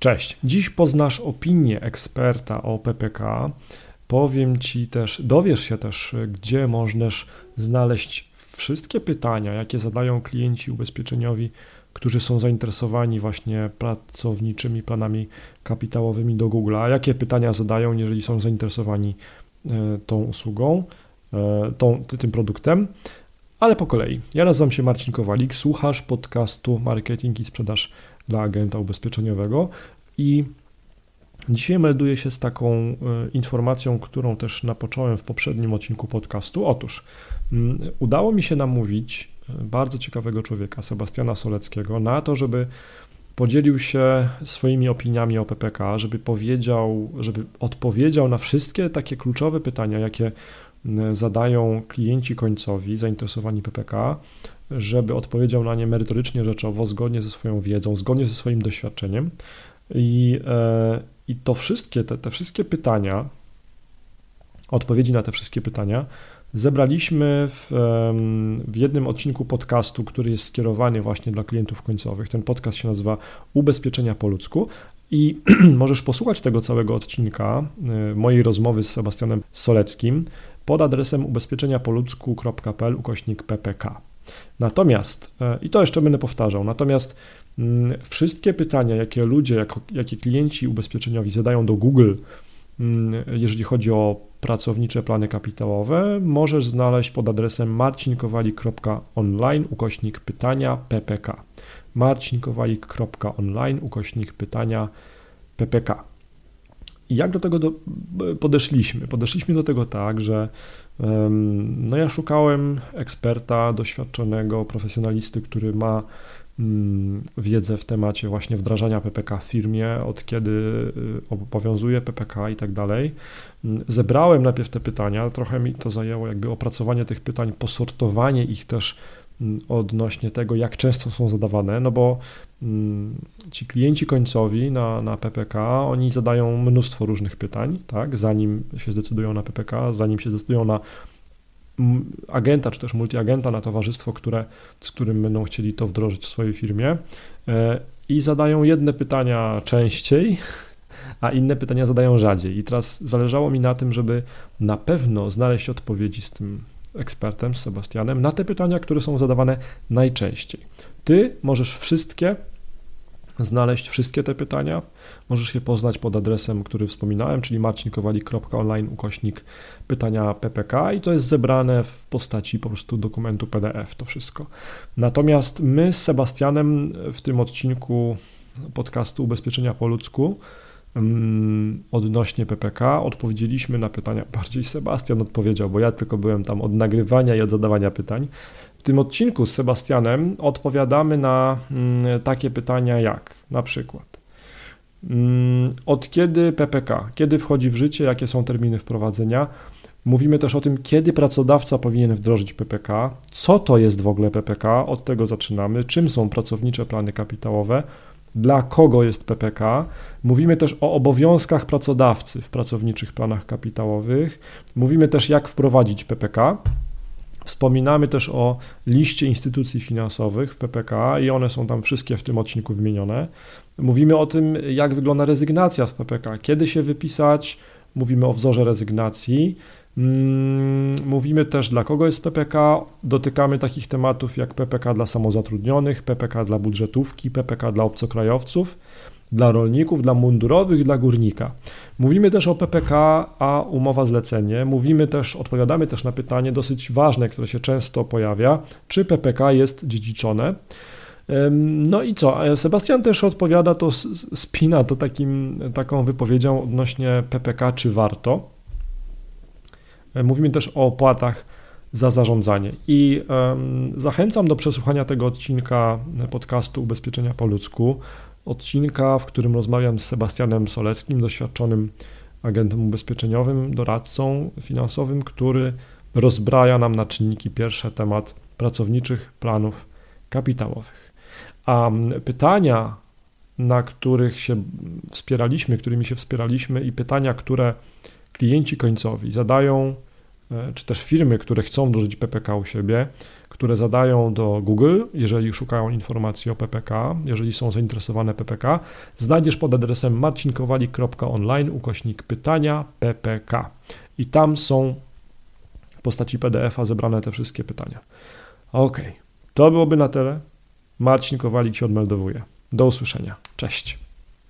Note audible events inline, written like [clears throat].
Cześć. Dziś poznasz opinię eksperta o PPK. Powiem Ci też, dowiesz się też, gdzie możesz znaleźć wszystkie pytania, jakie zadają klienci ubezpieczeniowi, którzy są zainteresowani właśnie pracowniczymi planami kapitałowymi do Google. A jakie pytania zadają, jeżeli są zainteresowani e, tą usługą, e, tą, tym produktem. Ale po kolei. Ja nazywam się Marcin Kowalik, słuchasz podcastu Marketing i Sprzedaż dla agenta ubezpieczeniowego i dzisiaj melduję się z taką e, informacją, którą też napocząłem w poprzednim odcinku podcastu. Otóż mm, udało mi się namówić e, bardzo ciekawego człowieka, Sebastiana Soleckiego, na to, żeby podzielił się swoimi opiniami o PPK, żeby powiedział, żeby odpowiedział na wszystkie takie kluczowe pytania, jakie zadają klienci końcowi zainteresowani PPK, żeby odpowiedział na nie merytorycznie, rzeczowo, zgodnie ze swoją wiedzą, zgodnie ze swoim doświadczeniem. I, e, i to wszystkie, te, te wszystkie pytania, odpowiedzi na te wszystkie pytania, zebraliśmy w, w, jednym odcinku podcastu, który jest skierowany właśnie dla klientów końcowych. Ten podcast się nazywa Ubezpieczenia po ludzku. I [clears throat] możesz posłuchać tego całego odcinka e, mojej rozmowy z Sebastianem Soleckim pod adresem ubezpieczeniapoludzku.pl ukośnik ppk. Natomiast, e, i to jeszcze będę powtarzał, natomiast mm, wszystkie pytania, jakie ludzie, jako, jakie klienci ubezpieczeniowi zadają do Google, mm, jeżeli chodzi o pracownicze plany kapitałowe, możesz znaleźć pod adresem marcinkowalik.online ukośnik pytania ppk. marcinkowalik.online ukośnik pytania ppk. Jak do tego do, podeszliśmy? Podeszliśmy do tego tak, że no ja szukałem eksperta, doświadczonego, profesjonalisty, który ma mm, wiedzę w temacie właśnie wdrażania PPK w firmie, od kiedy y, obowiązuje PPK i tak dalej. Mm, zebrałem najpierw te pytania, trochę mi to zajęło jakby opracowanie tych pytań, posortowanie ich też odnośnie tego, jak często są zadawane, no bo Mm, ci klienci końcowi na, na PPK, oni zadają mnóstwo różnych pytań, tak, zanim się zdecydują na PPK, zanim się zdecydują na agenta, czy też multiagenta, na towarzystwo, które, z którym będą chcieli to wdrożyć w swojej firmie e, i zadają jedne pytania częściej, a inne pytania zadają rzadziej. I teraz zależało mi na tym, żeby na pewno znaleźć odpowiedzi z tym ekspertem, z Sebastianem, na te pytania, które są zadawane najczęściej. Ty możesz wszystkie znaleźć wszystkie te pytania. Możesz je poznać pod adresem, który wspominałem, czyli marcinkowalik.online ukośnik pytania PPK i to jest zebrane w postaci po prostu dokumentu PDF to wszystko. Natomiast my z Sebastianem w tym odcinku podcastu Ubezpieczenia po ludzku odnośnie PPK odpowiedzieliśmy na pytania, [laughs] bardziej Sebastian odpowiedział, bo ja tylko byłem tam od nagrywania i od zadawania pytań. W tym odcinku z Sebastianem odpowiadamy na mm, takie pytania jak na przykład mm, od kiedy PPK, kiedy wchodzi w życie, jakie są terminy wprowadzenia. Mówimy też o tym, kiedy pracodawca powinien wdrożyć PPK, co to jest w ogóle PPK, od tego zaczynamy, czym są pracownicze plany kapitałowe, dla kogo jest PPK. Mówimy też o obowiązkach pracodawcy w pracowniczych planach kapitałowych. Mówimy też, jak wprowadzić PPK. Wspominamy też o liście instytucji finansowych w PPK i one są tam wszystkie w tym odcinku wymienione. Mówimy o tym, jak wygląda rezygnacja z PPK, kiedy się wypisać, mówimy o wzorze rezygnacji. Mm, mówimy też, dla kogo jest PPK. Dotykamy takich tematów jak PPK dla samozatrudnionych, PPK dla budżetówki, PPK dla obcokrajowców dla rolników, dla mundurowych, dla górnika. Mówimy też o PPK, a umowa zlecenie. Mówimy też, odpowiadamy też na pytanie dosyć ważne, które się często pojawia, czy PPK jest dziedziczone. No i co? Sebastian też odpowiada, to spina to takim, taką wypowiedzią odnośnie PPK, czy warto. Mówimy też o opłatach za zarządzanie. I zachęcam do przesłuchania tego odcinka podcastu Ubezpieczenia po ludzku odcinka, w którym rozmawiam z Sebastianem Soleckim, doświadczonym agentem ubezpieczeniowym, doradcą finansowym, który rozbraja nam na czynniki pierwsze temat pracowniczych planów kapitałowych. A pytania, na których się wspieraliśmy, którymi się wspieraliśmy i pytania, które klienci końcowi zadają e, czy też firmy, które chcą wdrożyć PPK u siebie, które zadają do Google, jeżeli szukają informacji o PPK, jeżeli są zainteresowane PPK, znajdziesz pod adresem marcinkowalik.online ukośnik pytania PPK. I tam są w postaci PDF-a zebrane te wszystkie pytania. Ok, to byłoby na tyle. Marcin Kowalik się odmeldowuje. Do usłyszenia. Cześć.